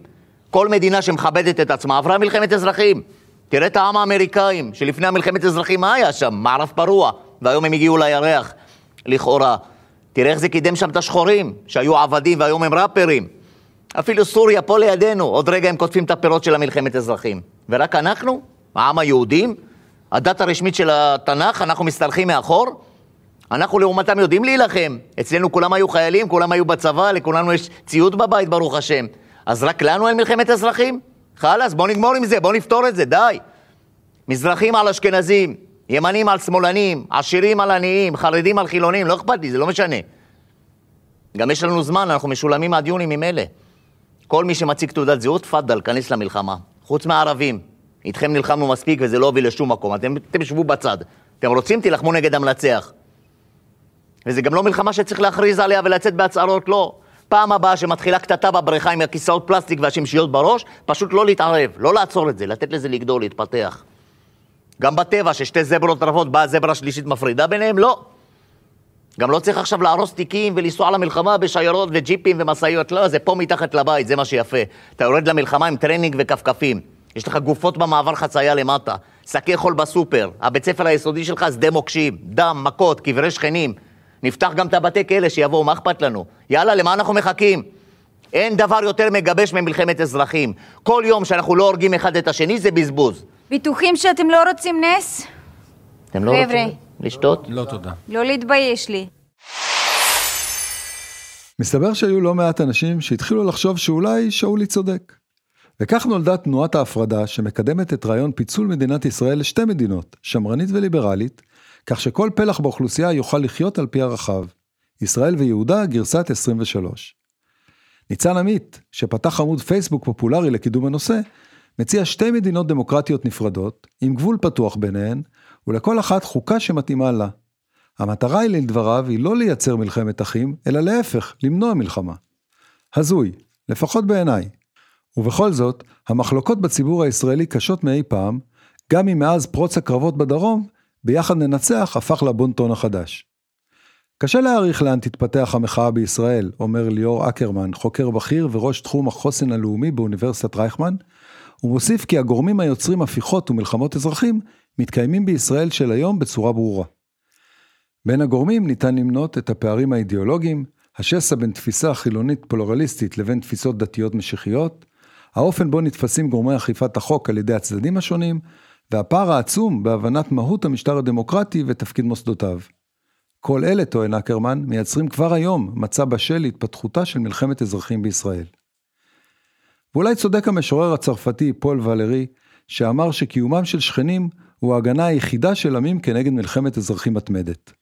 כל מדינה שמכבדת את עצמה עברה מלחמת אזרחים. תראה את העם האמריקאים, שלפני המלחמת אזרחים מה היה שם? מערב פרוע, והיום הם הגיעו לירח, לכאורה. תראה איך זה קידם שם את השחורים, שהיו עבדים והיום הם ראפרים. אפילו סוריה פה לידינו, עוד רגע הם קוטפים את הפירות של המלחמת אזרחים. ורק אנחנו, העם היהודים, הדת הרשמית של התנ"ך, אנחנו משתלחים מאחור? אנחנו לעומתם יודעים להילחם. אצלנו כולם היו חיילים, כולם היו בצבא, לכולנו יש ציוד בבית, ברוך השם. אז רק לנו אין מלחמת אזרחים? חלאס, בוא נגמור עם זה, בוא נפתור את זה, די. מזרחים על אשכנזים, ימנים על שמאלנים, עשירים על עניים, חרדים על חילונים, לא אכפת לי, זה לא משנה. גם יש לנו זמן, אנחנו משולמים עד יוני ממילא. כל מי שמציג תעודת זהות, תפאדל, כנס למלחמה. חוץ מהערבים. איתכם נלחמנו מספיק וזה לא הוביל לשום מקום. אתם, אתם שבו בצד. אתם רוצים, תילחמו נגד המנצח. וזה גם לא מלחמה שצריך להכריז עליה ולצאת בהצהרות, לא. פעם הבאה שמתחילה קטטה בבריכה עם הכיסאות פלסטיק והשמשיות בראש, פשוט לא להתערב, לא לעצור את זה, לתת לזה לגדול, להתפתח. גם בטבע, ששתי זברות רבות, באה זברה שלישית מפרידה ביניהם? לא. גם לא צריך עכשיו להרוס תיקים ולנסוע למלחמה בשיירות וג'יפים ומשאיות, לא, זה פה מתחת לבית, זה מה שיפה. אתה יורד למלחמה עם טרנינג וכפכפים. יש לך גופות במעבר חצייה למטה, שקי חול בסופר, הבית ספר היסודי שלך שדה מוקשים, דם, מכות, קברי שכנים. נפתח גם את הבתי כלא שיבואו, מה אכפת לנו? יאללה, למה אנחנו מחכים? אין דבר יותר מגבש ממלחמת אזרחים. כל יום שאנחנו לא הורגים אחד את השני זה בזבוז. בטוחים שאתם לא רוצים נס? אתם לא חבר'ה. רוצים לשתות? לא תודה. לא להתבייש לי. מסתבר שהיו לא מעט אנשים שהתחילו לחשוב שאולי שאולי צודק. וכך נולדה תנועת ההפרדה שמקדמת את רעיון פיצול מדינת ישראל לשתי מדינות, שמרנית וליברלית, כך שכל פלח באוכלוסייה יוכל לחיות על פי ערכיו. ישראל ויהודה גרסת 23. ניצן עמית, שפתח עמוד פייסבוק פופולרי לקידום הנושא, מציע שתי מדינות דמוקרטיות נפרדות, עם גבול פתוח ביניהן, ולכל אחת חוקה שמתאימה לה. המטרה היא לדבריו היא לא לייצר מלחמת אחים, אלא להפך, למנוע מלחמה. הזוי, לפחות בעיניי. ובכל זאת, המחלוקות בציבור הישראלי קשות מאי פעם, גם אם מאז פרוץ הקרבות בדרום, ביחד ננצח הפך לבונטון החדש. קשה להעריך לאן תתפתח המחאה בישראל, אומר ליאור אקרמן, חוקר בכיר וראש תחום החוסן הלאומי באוניברסיטת רייכמן, ומוסיף כי הגורמים היוצרים הפיכות ומלחמות אזרחים מתקיימים בישראל של היום בצורה ברורה. בין הגורמים ניתן למנות את הפערים האידיאולוגיים, השסע בין תפיסה חילונית פלורליסטית לבין תפיסות דתיות משיחיות, האופן בו נתפסים גורמי אכיפת החוק על ידי הצדדים השונים, והפער העצום בהבנת מהות המשטר הדמוקרטי ותפקיד מוסדותיו. כל אלה, טוען אקרמן, מייצרים כבר היום מצע בשל להתפתחותה של מלחמת אזרחים בישראל. ואולי צודק המשורר הצרפתי פול ולרי, שאמר שקיומם של שכנים הוא ההגנה היחידה של עמים כנגד מלחמת אזרחים מתמדת.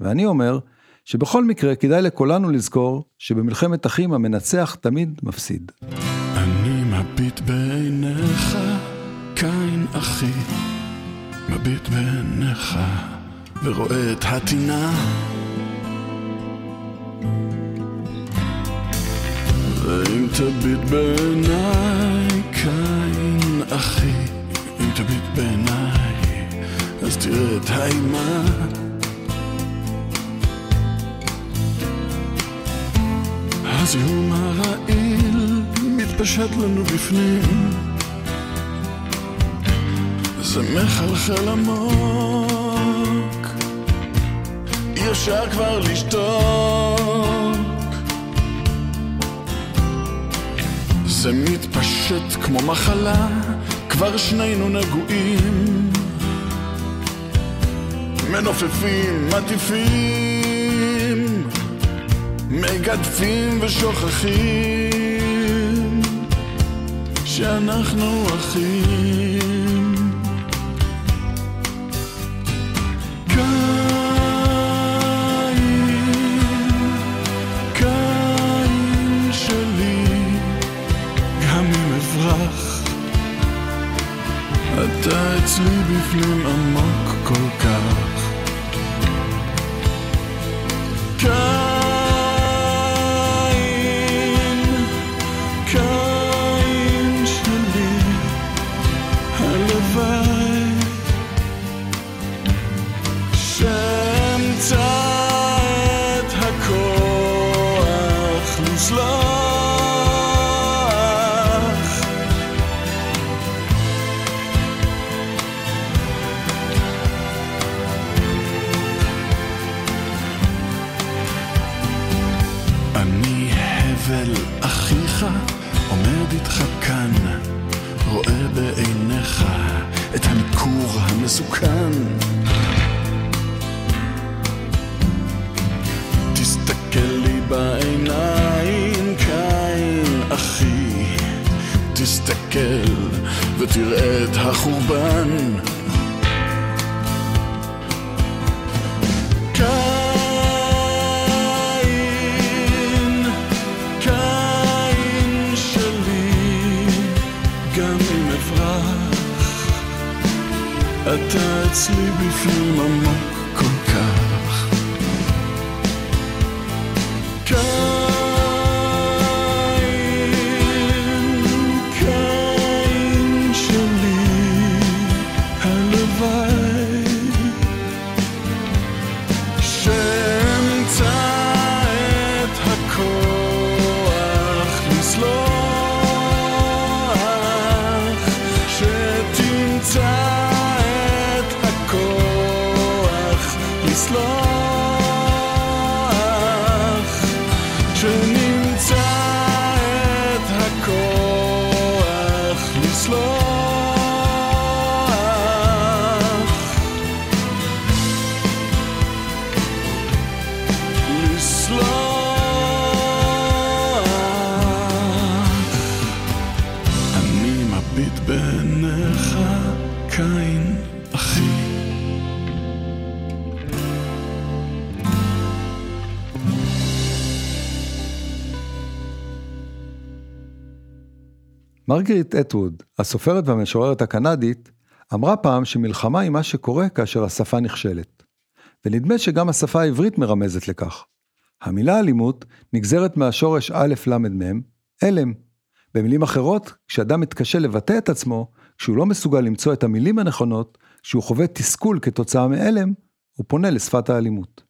ואני אומר, שבכל מקרה כדאי לכולנו לזכור שבמלחמת אחים המנצח תמיד מפסיד. אני מביט בעיניך, ורואה את הטינה. ואם תביט בעיניי, קין אחי, אם תביט בעיניי, אז תראה את האימה. הזיהום הרעיל מתפשט לנו בפנים זה מחלחל עמוק אפשר כבר לשתוק זה מתפשט כמו מחלה כבר שנינו נגועים מנופפים, מטיפים מגדפים ושוכחים שאנחנו אחים. אתה אצלי בפנים עמוק כל ותראה את החורבן. אתה אצלי בפנים עמוק מרגריט אטווד, הסופרת והמשוררת הקנדית, אמרה פעם שמלחמה היא מה שקורה כאשר השפה נכשלת. ונדמה שגם השפה העברית מרמזת לכך. המילה אלימות נגזרת מהשורש א' ל' מ', אלם. במילים אחרות, כשאדם מתקשה לבטא את עצמו, כשהוא לא מסוגל למצוא את המילים הנכונות, כשהוא חווה תסכול כתוצאה מאלם, הוא פונה לשפת האלימות.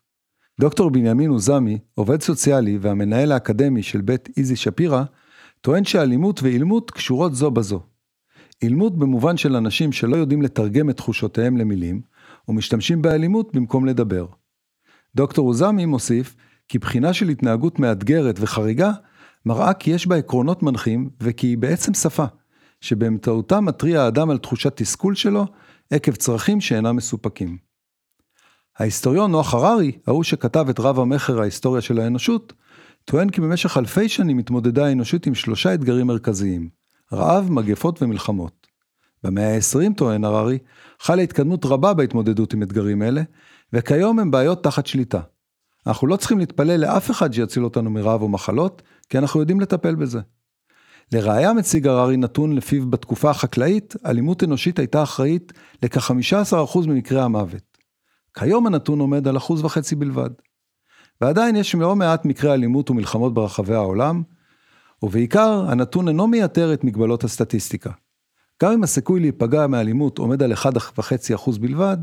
דוקטור בנימין עוזמי, עובד סוציאלי והמנהל האקדמי של בית איזי שפירא, טוען שאלימות ואילמות קשורות זו בזו. אילמות במובן של אנשים שלא יודעים לתרגם את תחושותיהם למילים, ומשתמשים באלימות במקום לדבר. דוקטור עוזמי מוסיף כי בחינה של התנהגות מאתגרת וחריגה מראה כי יש בה עקרונות מנחים וכי היא בעצם שפה, שבאמצעותה מתריע האדם על תחושת תסכול שלו עקב צרכים שאינם מסופקים. ההיסטוריון נוח הררי, ההוא שכתב את רב המכר ההיסטוריה של האנושות, טוען כי במשך אלפי שנים התמודדה האנושות עם שלושה אתגרים מרכזיים, רעב, מגפות ומלחמות. במאה ה-20, טוען הררי, חלה התקדמות רבה בהתמודדות עם אתגרים אלה, וכיום הם בעיות תחת שליטה. אנחנו לא צריכים להתפלל לאף אחד שיציל אותנו מרעב או מחלות, כי אנחנו יודעים לטפל בזה. לראיה מציג הררי נתון לפיו בתקופה החקלאית, אלימות אנושית הייתה אחראית לכ-15% ממקרי המוות. כיום הנתון עומד על אחוז וחצי בלבד. ועדיין יש לא מעט מקרי אלימות ומלחמות ברחבי העולם, ובעיקר הנתון אינו מייתר את מגבלות הסטטיסטיקה. גם אם הסיכוי להיפגע מאלימות עומד על 1.5% בלבד,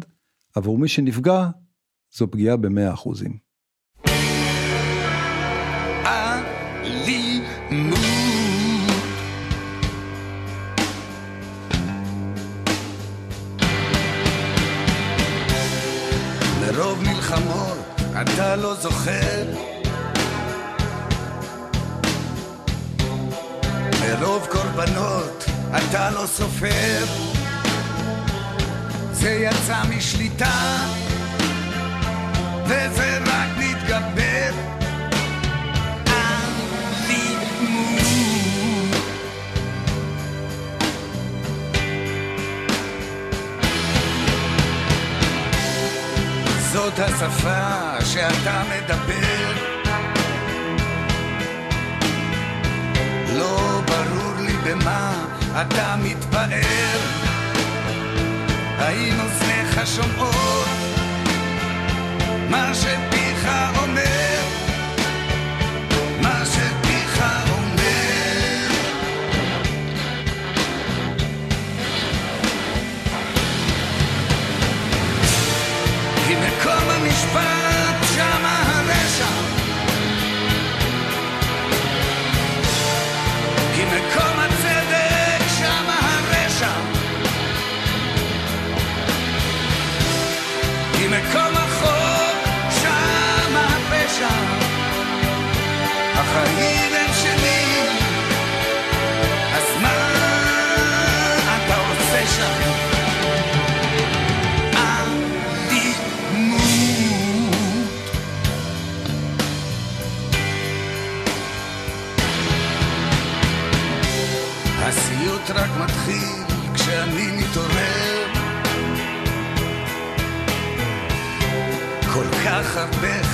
עבור מי שנפגע, זו פגיעה ב-100%. אלימות מרוב מלחמות אתה לא זוכר? מרוב קורבנות אתה לא סופר. זה יצא משליטה וזה רק מתגבר. אלימות זאת השפה שאתה מדבר. לא ברור לי במה אתה מתפאר. האם אוזניך שומעות מה שפיך אומר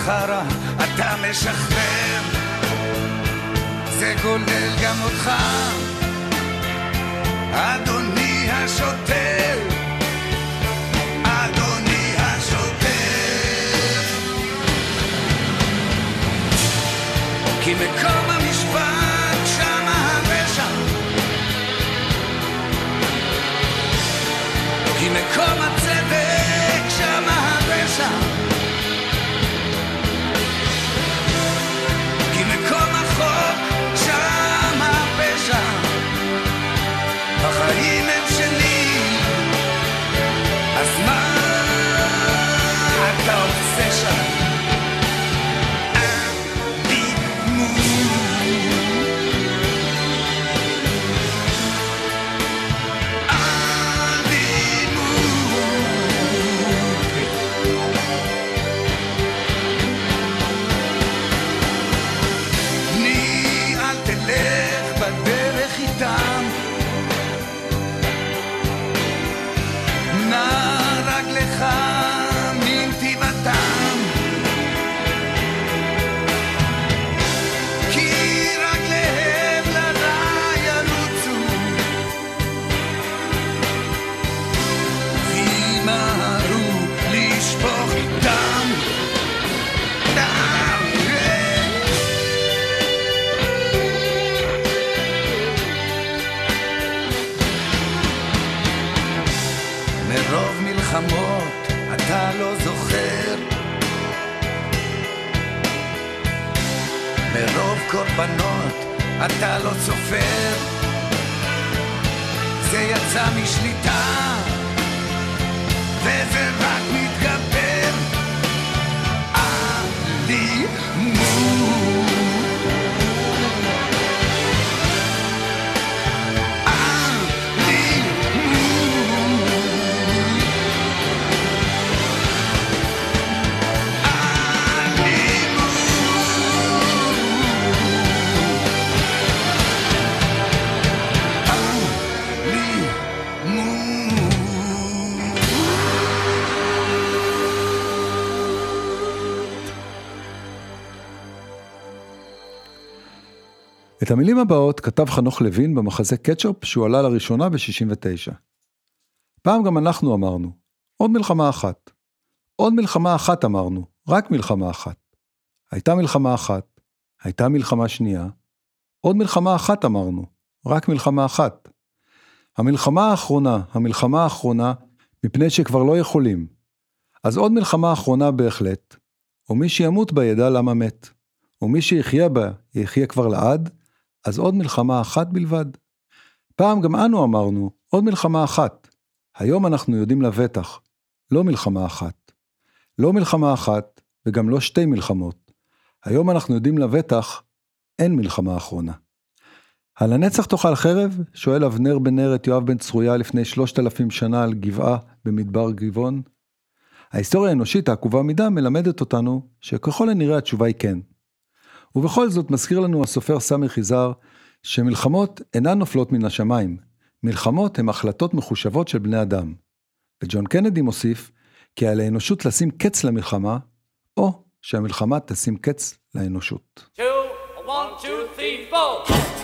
חרא אתה משחרר. זה כולל גם אותך. אדוני השוטר קורבנות אתה לא סופר. זה יצא משליטה וזה רק מתגבר אלימות את המילים הבאות כתב חנוך לוין במחזה קטשופ שהוא עלה לראשונה ב-69. פעם גם אנחנו אמרנו, עוד מלחמה אחת. עוד מלחמה אחת אמרנו, רק מלחמה אחת. הייתה מלחמה אחת, הייתה מלחמה שנייה, עוד מלחמה אחת אמרנו, רק מלחמה אחת. המלחמה האחרונה, המלחמה האחרונה, מפני שכבר לא יכולים. אז עוד מלחמה אחרונה בהחלט, ומי שימות בה ידע למה מת. ומי שיחיה בה יחיה כבר לעד, אז עוד מלחמה אחת בלבד. פעם גם אנו אמרנו, עוד מלחמה אחת. היום אנחנו יודעים לבטח, לא מלחמה אחת. לא מלחמה אחת, וגם לא שתי מלחמות. היום אנחנו יודעים לבטח, אין מלחמה אחרונה. על הנצח תאכל חרב? שואל אבנר בן נר את יואב בן צרויה לפני שלושת אלפים שנה על גבעה במדבר גבעון. ההיסטוריה האנושית העקובה מדם מלמדת אותנו שככל הנראה התשובה היא כן. ובכל זאת מזכיר לנו הסופר סמי יזהר שמלחמות אינן נופלות מן השמיים, מלחמות הן החלטות מחושבות של בני אדם. וג'ון קנדי מוסיף כי על האנושות לשים קץ למלחמה, או שהמלחמה תשים קץ לאנושות. two, one, two, three, four.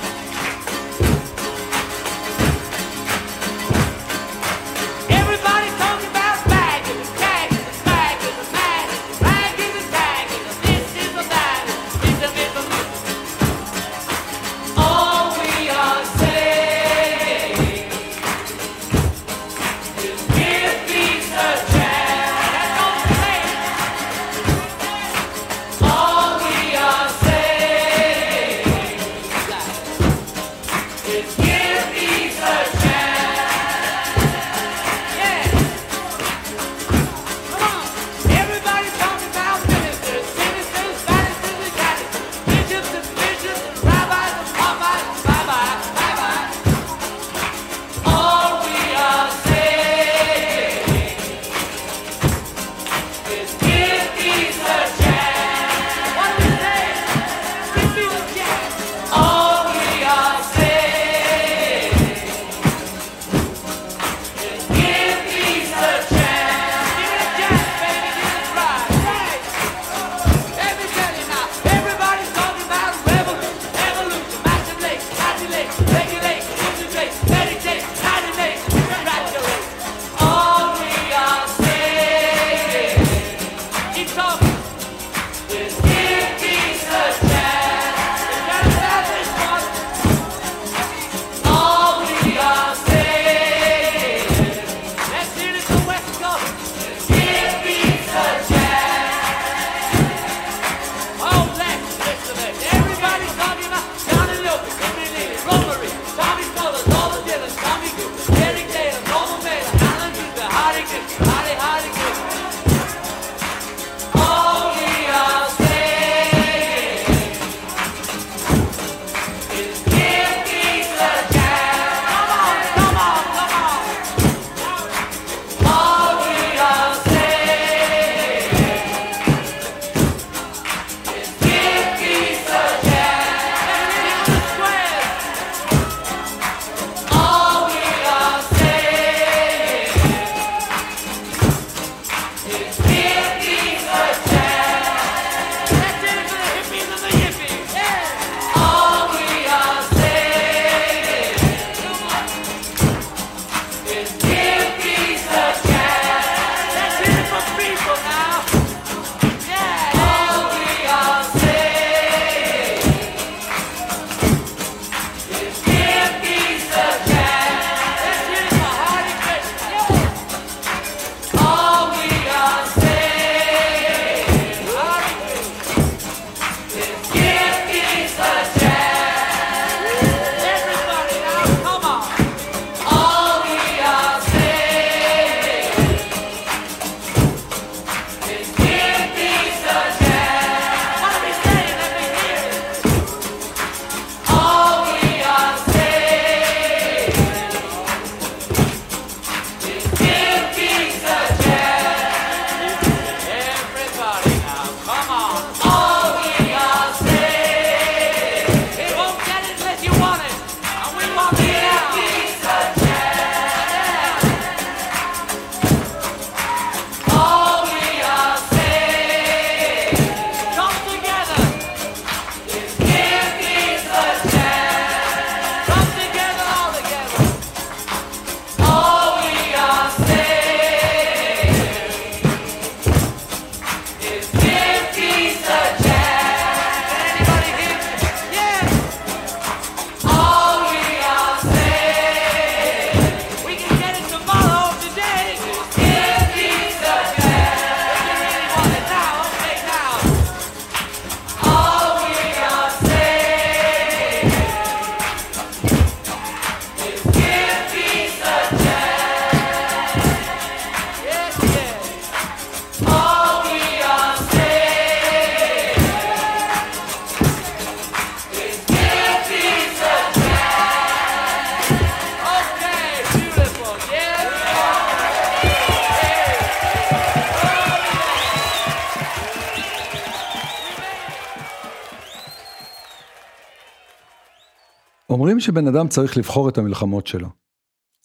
אומרים שבן אדם צריך לבחור את המלחמות שלו.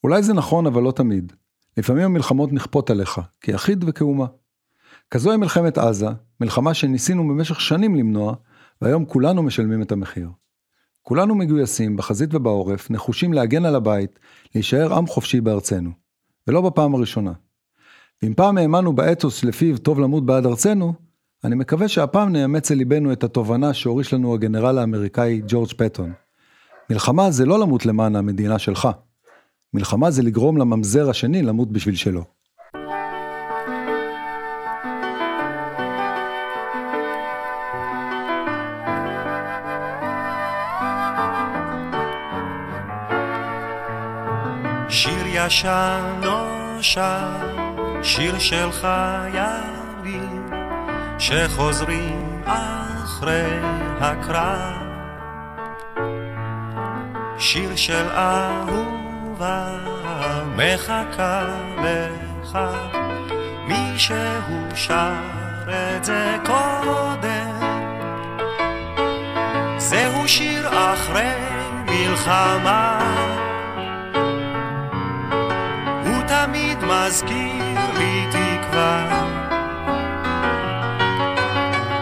אולי זה נכון, אבל לא תמיד. לפעמים המלחמות נכפות עליך, כיחיד וכאומה. כזו היא מלחמת עזה, מלחמה שניסינו במשך שנים למנוע, והיום כולנו משלמים את המחיר. כולנו מגויסים, בחזית ובעורף, נחושים להגן על הבית, להישאר עם חופשי בארצנו. ולא בפעם הראשונה. ואם פעם האמנו באתוס לפיו טוב למות בעד ארצנו, אני מקווה שהפעם נאמץ אל ליבנו את התובנה שהוריש לנו הגנרל האמריקאי ג'ורג' פטון. מלחמה זה לא למות למען המדינה שלך. מלחמה זה לגרום לממזר השני למות בשביל שלו. שיר ישן נושן, שיר של חיילים שחוזרים אחרי הקרב. שיר של אהובה מחכה לך, מישהו שר את זה קודם. זהו שיר אחרי מלחמה. הוא תמיד מזכיר לי תקווה.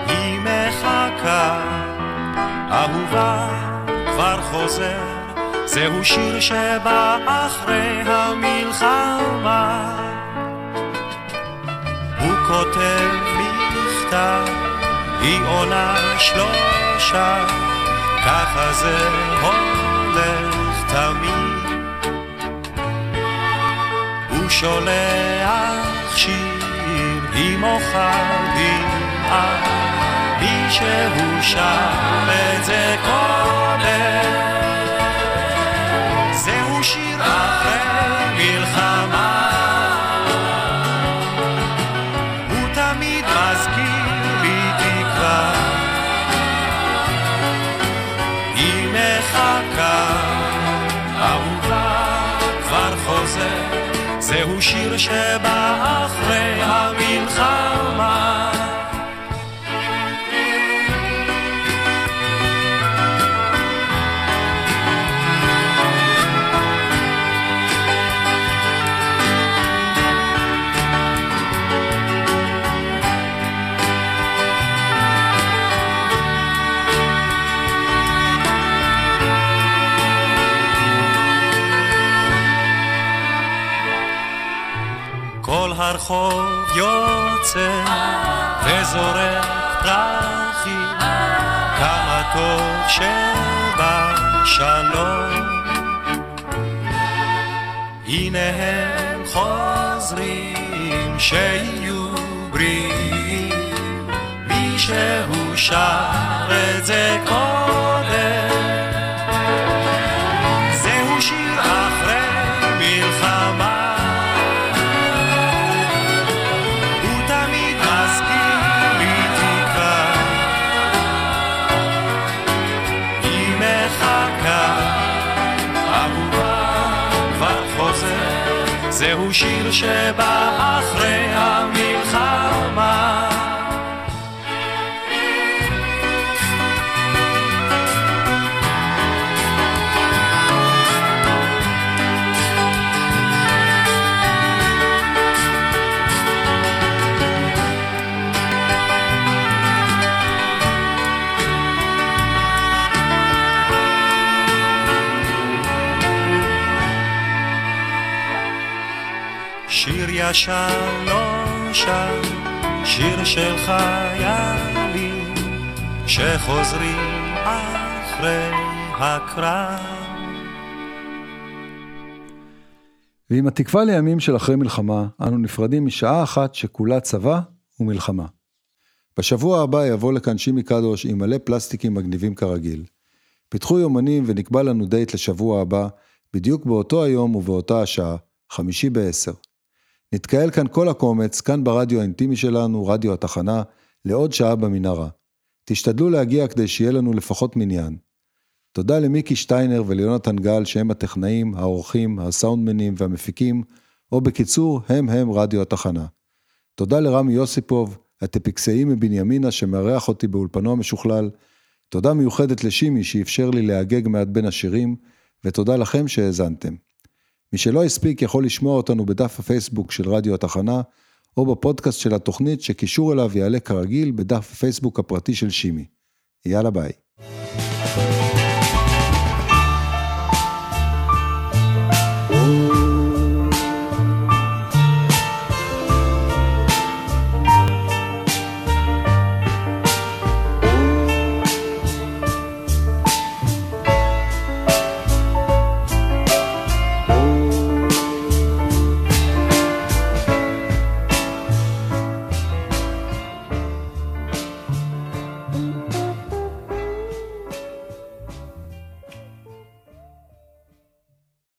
היא מחכה, אהובה כבר חוזר, זהו שיר שבא אחרי המלחמה. הוא כותב מכתב, היא עונה שלושה, ככה זה הולך תמיד. הוא שולח שיר עם אוכל דמעה, מישהו שר את זה קודם. שיר אחרי מלחמה. הוא תמיד מזכיר לי תקווה. היא מחכה, אהובה כבר חוזר, זהו שיר שבא אחרי המלחמה. כל הרחוב יוצא וזורק פרחים, כמה טוב שבשלום. הנה הם חוזרים שיהיו בריאים, מישהו שר את זה קודם. שיר שבא אחרי המלחמה ישן נושן, שיר של חיילים שחוזרים אחרי הקרב. ועם התקווה לימים של אחרי מלחמה, אנו נפרדים משעה אחת שכולה צבא ומלחמה. בשבוע הבא יבוא לכאן שימי קדוש עם מלא פלסטיקים מגניבים כרגיל. פיתחו יומנים ונקבע לנו דייט לשבוע הבא, בדיוק באותו היום ובאותה השעה, חמישי בעשר. נתקהל כאן כל הקומץ, כאן ברדיו האינטימי שלנו, רדיו התחנה, לעוד שעה במנהרה. תשתדלו להגיע כדי שיהיה לנו לפחות מניין. תודה למיקי שטיינר וליונתן גל שהם הטכנאים, העורכים, הסאונדמנים והמפיקים, או בקיצור, הם הם רדיו התחנה. תודה לרמי יוסיפוב, הטפיקסאי מבנימינה שמארח אותי באולפנו המשוכלל. תודה מיוחדת לשימי שאפשר לי להגג מעט בין השירים, ותודה לכם שהאזנתם. מי שלא הספיק יכול לשמוע אותנו בדף הפייסבוק של רדיו התחנה, או בפודקאסט של התוכנית שקישור אליו יעלה כרגיל בדף הפייסבוק הפרטי של שימי. יאללה ביי.